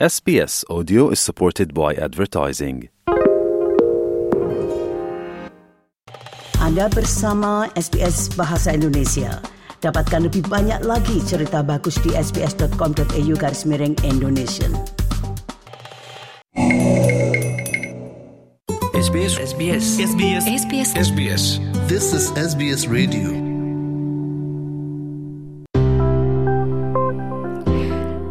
SBS Audio is supported by advertising. Anda bersama SBS Bahasa Indonesia. Dapatkan lebih banyak lagi cerita bagus di sbs.com.au garis miring Indonesia. SBS SBS SBS SBS SBS This is SBS Radio.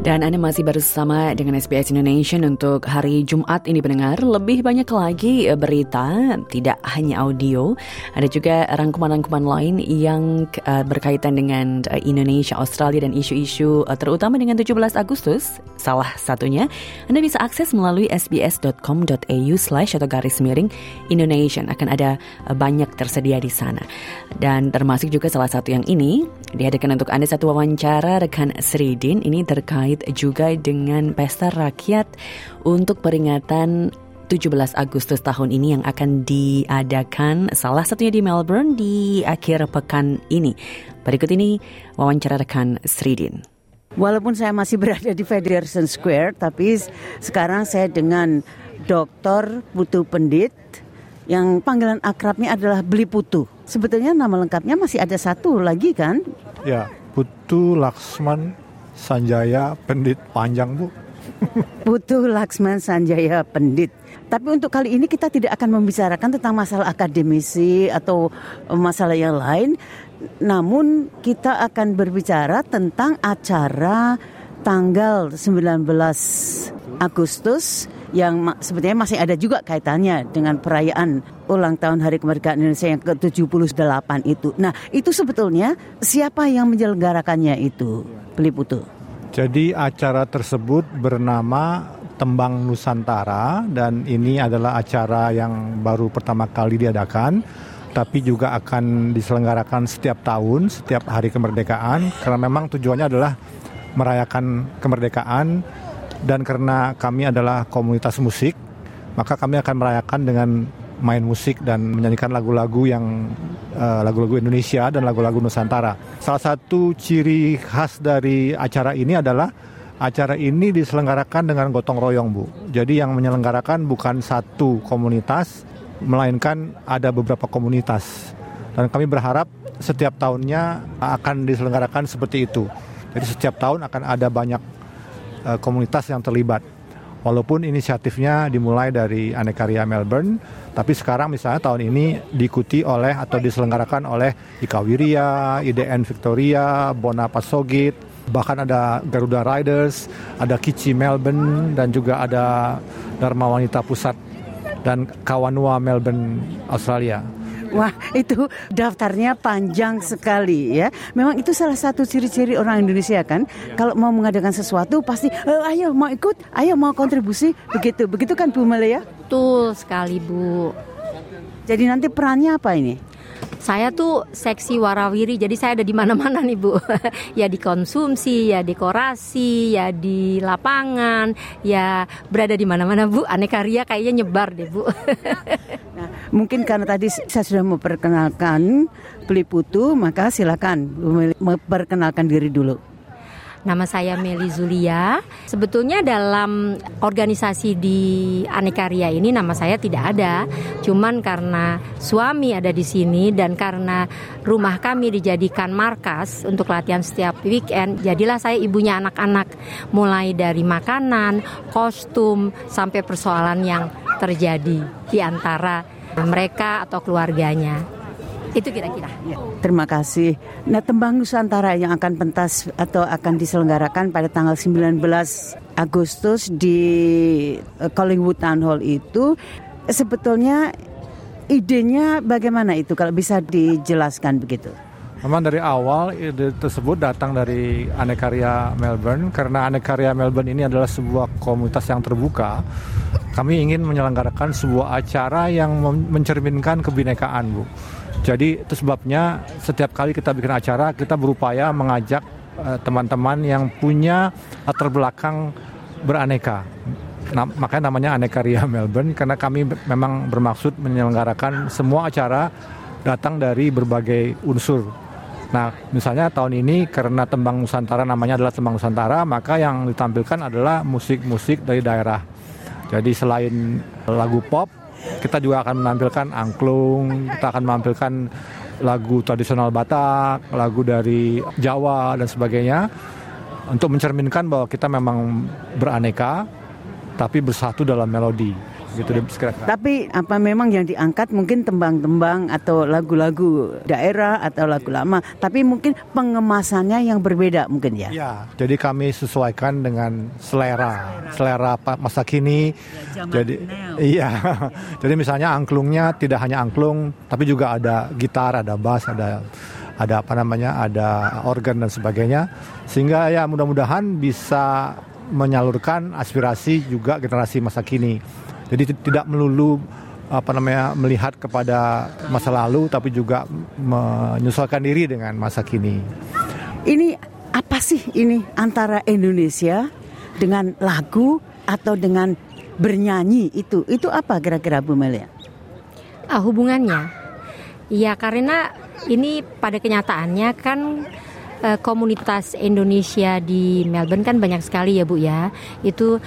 Dan Anda masih bersama dengan SBS Indonesia untuk hari Jumat ini pendengar. Lebih banyak lagi eh, berita, tidak hanya audio. Ada juga rangkuman-rangkuman lain yang eh, berkaitan dengan eh, Indonesia, Australia dan isu-isu terutama dengan 17 Agustus. Salah satunya, Anda bisa akses melalui sbs.com.au slash atau garis miring Indonesia. Akan ada banyak tersedia di sana. Dan termasuk juga salah satu yang ini, dihadirkan untuk Anda satu wawancara rekan Sridin. Ini terkait juga dengan pesta rakyat untuk peringatan 17 Agustus tahun ini yang akan diadakan salah satunya di Melbourne di akhir pekan ini. Berikut ini wawancara rekan Sridin. Walaupun saya masih berada di Federation Square, tapi sekarang saya dengan Dr. Putu Pendit yang panggilan akrabnya adalah Beli Putu. Sebetulnya nama lengkapnya masih ada satu lagi kan? Ya, Putu Laksman Sanjaya Pendit panjang Bu. Putu Laksman Sanjaya Pendit. Tapi untuk kali ini kita tidak akan membicarakan tentang masalah akademisi atau masalah yang lain. Namun kita akan berbicara tentang acara tanggal 19 Agustus yang sebetulnya masih ada juga kaitannya dengan perayaan ulang tahun Hari Kemerdekaan Indonesia yang ke-78 itu. Nah, itu sebetulnya siapa yang menyelenggarakannya itu? Beli Putu. Jadi acara tersebut bernama Tembang Nusantara dan ini adalah acara yang baru pertama kali diadakan tapi juga akan diselenggarakan setiap tahun, setiap hari kemerdekaan karena memang tujuannya adalah merayakan kemerdekaan dan karena kami adalah komunitas musik, maka kami akan merayakan dengan main musik dan menyanyikan lagu-lagu yang eh, lagu-lagu Indonesia dan lagu-lagu Nusantara. Salah satu ciri khas dari acara ini adalah acara ini diselenggarakan dengan gotong royong, Bu. Jadi yang menyelenggarakan bukan satu komunitas, melainkan ada beberapa komunitas. Dan kami berharap setiap tahunnya akan diselenggarakan seperti itu. Jadi setiap tahun akan ada banyak eh, komunitas yang terlibat. Walaupun inisiatifnya dimulai dari Anekarya Melbourne, tapi sekarang misalnya tahun ini diikuti oleh atau diselenggarakan oleh Ika Wirya, IDN Victoria, Bona Pasogit, bahkan ada Garuda Riders, ada Kici Melbourne, dan juga ada Dharma Wanita Pusat dan Kawanua Melbourne, Australia. Wah, itu daftarnya panjang sekali ya. Memang itu salah satu ciri-ciri orang Indonesia kan. Kalau mau mengadakan sesuatu pasti, "Eh, ayo mau ikut, ayo mau kontribusi, begitu. Begitu kan Bu Malaya? Betul sekali Bu. Jadi nanti perannya apa ini? Saya tuh seksi warawiri, jadi saya ada di mana-mana nih Bu. ya di konsumsi, ya dekorasi, ya di lapangan, ya berada di mana-mana Bu. Aneka ria kayaknya nyebar deh Bu. Mungkin karena tadi saya sudah memperkenalkan Beli Putu, maka silakan memperkenalkan diri dulu. Nama saya Meli Zulia. Sebetulnya dalam organisasi di Aneka Ria ini nama saya tidak ada. Cuman karena suami ada di sini dan karena rumah kami dijadikan markas untuk latihan setiap weekend, jadilah saya ibunya anak-anak. Mulai dari makanan, kostum, sampai persoalan yang terjadi di antara mereka atau keluarganya. Itu kira-kira. Ya, terima kasih. Nah, tembang Nusantara yang akan pentas atau akan diselenggarakan pada tanggal 19 Agustus di eh, Collingwood Town Hall itu sebetulnya idenya bagaimana itu kalau bisa dijelaskan begitu? Memang dari awal ide tersebut datang dari Anekarya Melbourne karena Anekarya Melbourne ini adalah sebuah komunitas yang terbuka. Kami ingin menyelenggarakan sebuah acara yang mencerminkan kebinekaan, Bu. Jadi itu sebabnya setiap kali kita bikin acara kita berupaya mengajak eh, teman-teman yang punya latar belakang beraneka. Nah, makanya namanya Anekarya Melbourne karena kami memang bermaksud menyelenggarakan semua acara datang dari berbagai unsur Nah, misalnya tahun ini karena tembang Nusantara namanya adalah tembang Nusantara, maka yang ditampilkan adalah musik-musik dari daerah. Jadi selain lagu pop, kita juga akan menampilkan angklung, kita akan menampilkan lagu tradisional Batak, lagu dari Jawa dan sebagainya untuk mencerminkan bahwa kita memang beraneka tapi bersatu dalam melodi gitu kira-kira. Tapi apa memang yang diangkat mungkin tembang-tembang atau lagu-lagu daerah atau lagu lama, tapi mungkin pengemasannya yang berbeda mungkin ya. Ya, jadi kami sesuaikan dengan selera, selera masa kini. jadi iya. Jadi misalnya angklungnya tidak hanya angklung, tapi juga ada gitar, ada bass, ada ada apa namanya, ada organ dan sebagainya. Sehingga ya mudah-mudahan bisa menyalurkan aspirasi juga generasi masa kini. Jadi tidak melulu apa namanya melihat kepada masa lalu tapi juga menyesuaikan diri dengan masa kini. Ini apa sih ini antara Indonesia dengan lagu atau dengan bernyanyi itu? Itu apa kira-kira Bu Melia? Ah, hubungannya, ya karena ini pada kenyataannya kan eh, komunitas Indonesia di Melbourne kan banyak sekali ya Bu ya. Itu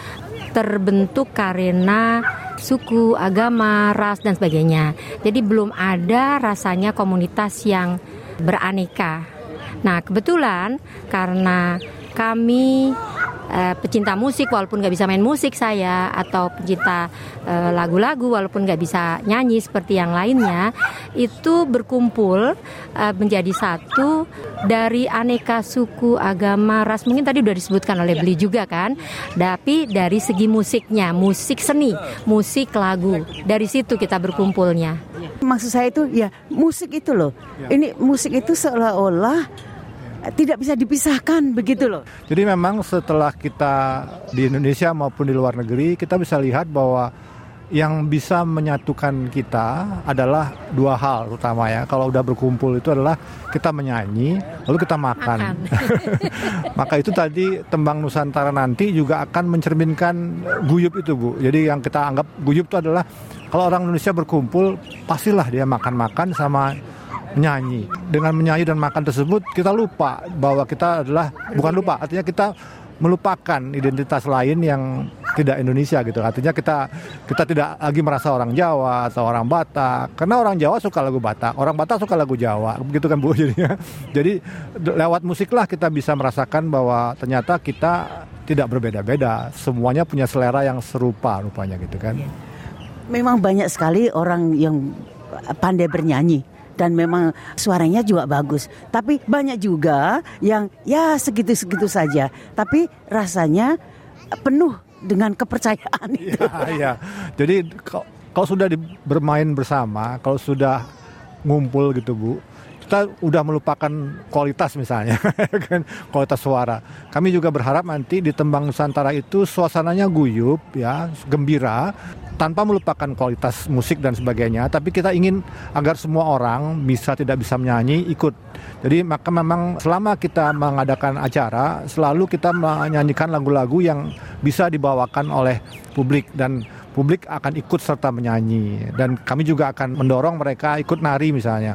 terbentuk karena suku, agama, ras dan sebagainya. Jadi belum ada rasanya komunitas yang beraneka. Nah kebetulan karena kami eh, pecinta musik walaupun nggak bisa main musik saya atau pecinta eh, lagu-lagu walaupun nggak bisa nyanyi seperti yang lainnya itu berkumpul eh, menjadi satu dari aneka suku agama ras. Mungkin tadi udah disebutkan oleh Beli juga kan? Tapi dari segi musiknya musik seni musik lagu dari situ kita berkumpulnya. Maksud saya itu ya musik itu loh. Ini musik itu seolah-olah tidak bisa dipisahkan begitu loh. Jadi memang setelah kita di Indonesia maupun di luar negeri kita bisa lihat bahwa yang bisa menyatukan kita adalah dua hal utama ya. Kalau udah berkumpul itu adalah kita menyanyi, lalu kita makan. Maka itu tadi tembang Nusantara nanti juga akan mencerminkan guyup itu Bu. Jadi yang kita anggap guyup itu adalah kalau orang Indonesia berkumpul pastilah dia makan-makan sama menyanyi. Dengan menyanyi dan makan tersebut kita lupa bahwa kita adalah bukan lupa, artinya kita melupakan identitas lain yang tidak Indonesia gitu. Artinya kita kita tidak lagi merasa orang Jawa atau orang Batak. Karena orang Jawa suka lagu Batak, orang Batak suka lagu Jawa. Begitu kan Bu jadinya. Jadi lewat musiklah kita bisa merasakan bahwa ternyata kita tidak berbeda-beda. Semuanya punya selera yang serupa rupanya gitu kan. Memang banyak sekali orang yang pandai bernyanyi dan memang suaranya juga bagus. Tapi banyak juga yang ya segitu-segitu saja. Tapi rasanya penuh dengan kepercayaan itu. Iya, iya. Jadi kalau, kalau sudah di- bermain bersama, kalau sudah ngumpul gitu Bu, kita udah melupakan kualitas misalnya, kan? Kualitas suara. Kami juga berharap nanti di tembang Nusantara itu suasananya guyup ya, gembira tanpa melupakan kualitas musik dan sebagainya, tapi kita ingin agar semua orang bisa tidak bisa menyanyi ikut. Jadi maka memang selama kita mengadakan acara, selalu kita menyanyikan lagu-lagu yang bisa dibawakan oleh publik. Dan publik akan ikut serta menyanyi. Dan kami juga akan mendorong mereka ikut nari misalnya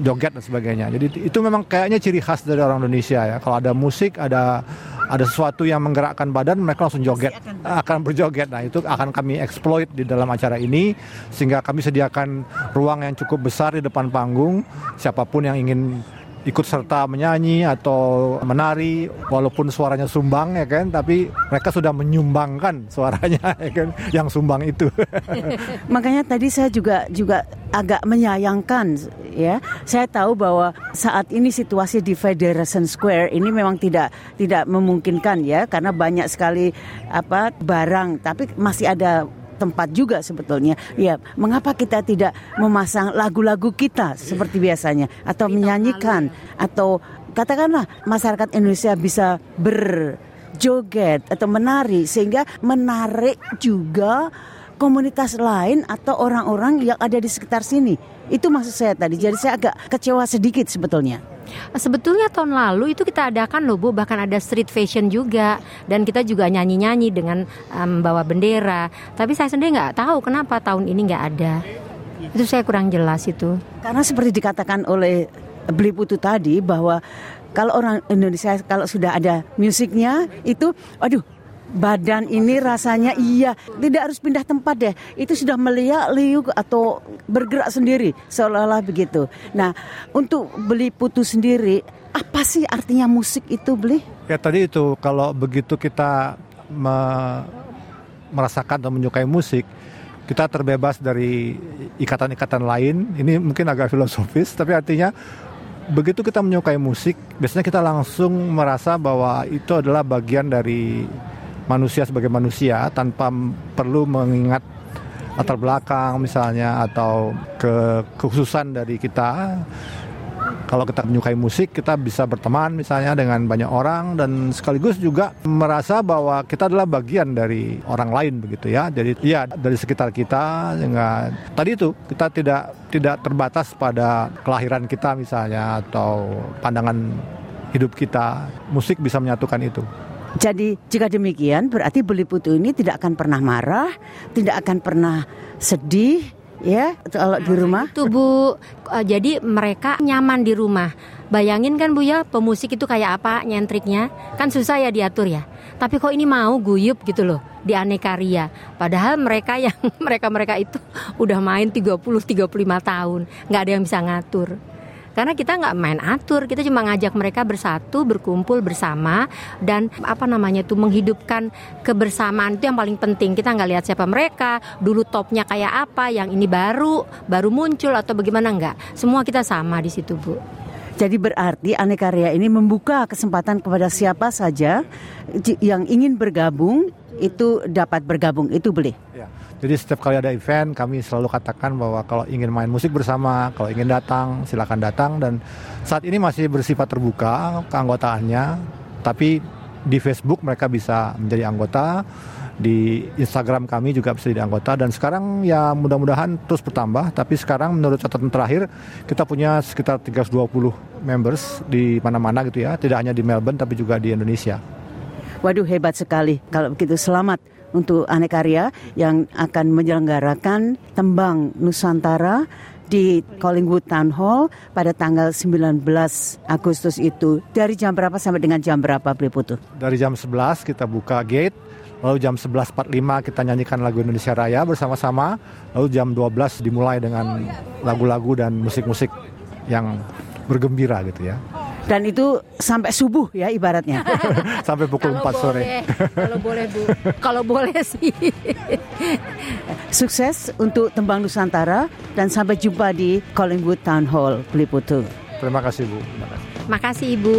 joget dan sebagainya. Jadi itu memang kayaknya ciri khas dari orang Indonesia ya. Kalau ada musik ada ada sesuatu yang menggerakkan badan mereka langsung joget. akan berjoget. Nah itu akan kami exploit di dalam acara ini sehingga kami sediakan ruang yang cukup besar di depan panggung. Siapa pun yang ingin ikut serta menyanyi atau menari walaupun suaranya sumbang ya kan? Tapi mereka sudah menyumbangkan suaranya ya kan? Yang sumbang itu. Makanya tadi saya juga juga agak menyayangkan ya. Saya tahu bahwa saat ini situasi di Federation Square ini memang tidak tidak memungkinkan ya. Karena banyak sekali apa barang. Tapi masih ada tempat juga sebetulnya. Ya, mengapa kita tidak memasang lagu-lagu kita seperti biasanya atau menyanyikan atau katakanlah masyarakat Indonesia bisa berjoget atau menari sehingga menarik juga komunitas lain atau orang-orang yang ada di sekitar sini. Itu maksud saya tadi. Jadi saya agak kecewa sedikit sebetulnya. Sebetulnya tahun lalu itu kita adakan loh Bu, bahkan ada street fashion juga dan kita juga nyanyi-nyanyi dengan em, bawa bendera. Tapi saya sendiri nggak tahu kenapa tahun ini nggak ada. Itu saya kurang jelas itu. Karena seperti dikatakan oleh beli putu tadi bahwa kalau orang Indonesia kalau sudah ada musiknya itu aduh badan ini rasanya iya. Tidak harus pindah tempat deh. Itu sudah meliak liuk atau bergerak sendiri. Seolah-olah begitu. Nah untuk beli putu sendiri apa sih artinya musik itu beli? Ya tadi itu kalau begitu kita me- merasakan atau menyukai musik, kita terbebas dari ikatan-ikatan lain. Ini mungkin agak filosofis, tapi artinya begitu kita menyukai musik, biasanya kita langsung merasa bahwa itu adalah bagian dari manusia sebagai manusia tanpa perlu mengingat latar belakang misalnya atau ke kekhususan dari kita. Kalau kita menyukai musik kita bisa berteman misalnya dengan banyak orang dan sekaligus juga merasa bahwa kita adalah bagian dari orang lain begitu ya. Jadi ya dari sekitar kita dengan tadi itu kita tidak tidak terbatas pada kelahiran kita misalnya atau pandangan hidup kita. Musik bisa menyatukan itu Jadi jika demikian berarti beli putu ini tidak akan pernah marah, tidak akan pernah sedih, ya kalau di rumah. Itu Bu, Eh, jadi mereka nyaman di rumah. Bayangin kan Bu ya, pemusik itu kayak apa nyentriknya? Kan susah ya diatur ya. Tapi kok ini mau guyup gitu loh di aneka ria. Padahal mereka yang mereka-mereka itu udah main 30 35 tahun, nggak ada yang bisa ngatur. Karena kita nggak main atur, kita cuma ngajak mereka bersatu, berkumpul bersama dan apa namanya tuh menghidupkan kebersamaan itu yang paling penting. Kita nggak lihat siapa mereka, dulu topnya kayak apa, yang ini baru, baru muncul atau bagaimana nggak. Semua kita sama di situ bu. Jadi berarti Aneka Ria ini membuka kesempatan kepada siapa saja yang ingin bergabung itu dapat bergabung itu beli. Ya. Jadi setiap kali ada event kami selalu katakan bahwa kalau ingin main musik bersama, kalau ingin datang silakan datang dan saat ini masih bersifat terbuka keanggotaannya, tapi di Facebook mereka bisa menjadi anggota, di Instagram kami juga bisa jadi anggota dan sekarang ya mudah-mudahan terus bertambah, tapi sekarang menurut catatan terakhir kita punya sekitar 320 members di mana-mana gitu ya, tidak hanya di Melbourne tapi juga di Indonesia. Waduh hebat sekali. Kalau begitu selamat untuk Aneka Ria yang akan menyelenggarakan tembang Nusantara di Collingwood Town Hall pada tanggal 19 Agustus itu. Dari jam berapa sampai dengan jam berapa beli putu? dari jam 11 kita buka gate lalu jam 11.45 kita nyanyikan lagu Indonesia Raya bersama-sama lalu jam 12 dimulai dengan lagu-lagu dan musik-musik yang bergembira gitu ya Dan itu sampai subuh ya ibaratnya. sampai pukul 4 sore kalau boleh bu, kalau boleh sih. Sukses untuk tembang Nusantara dan sampai jumpa di Collingwood Town Hall beli putu. terima kasih Bu terima kasih. Makasih ibu.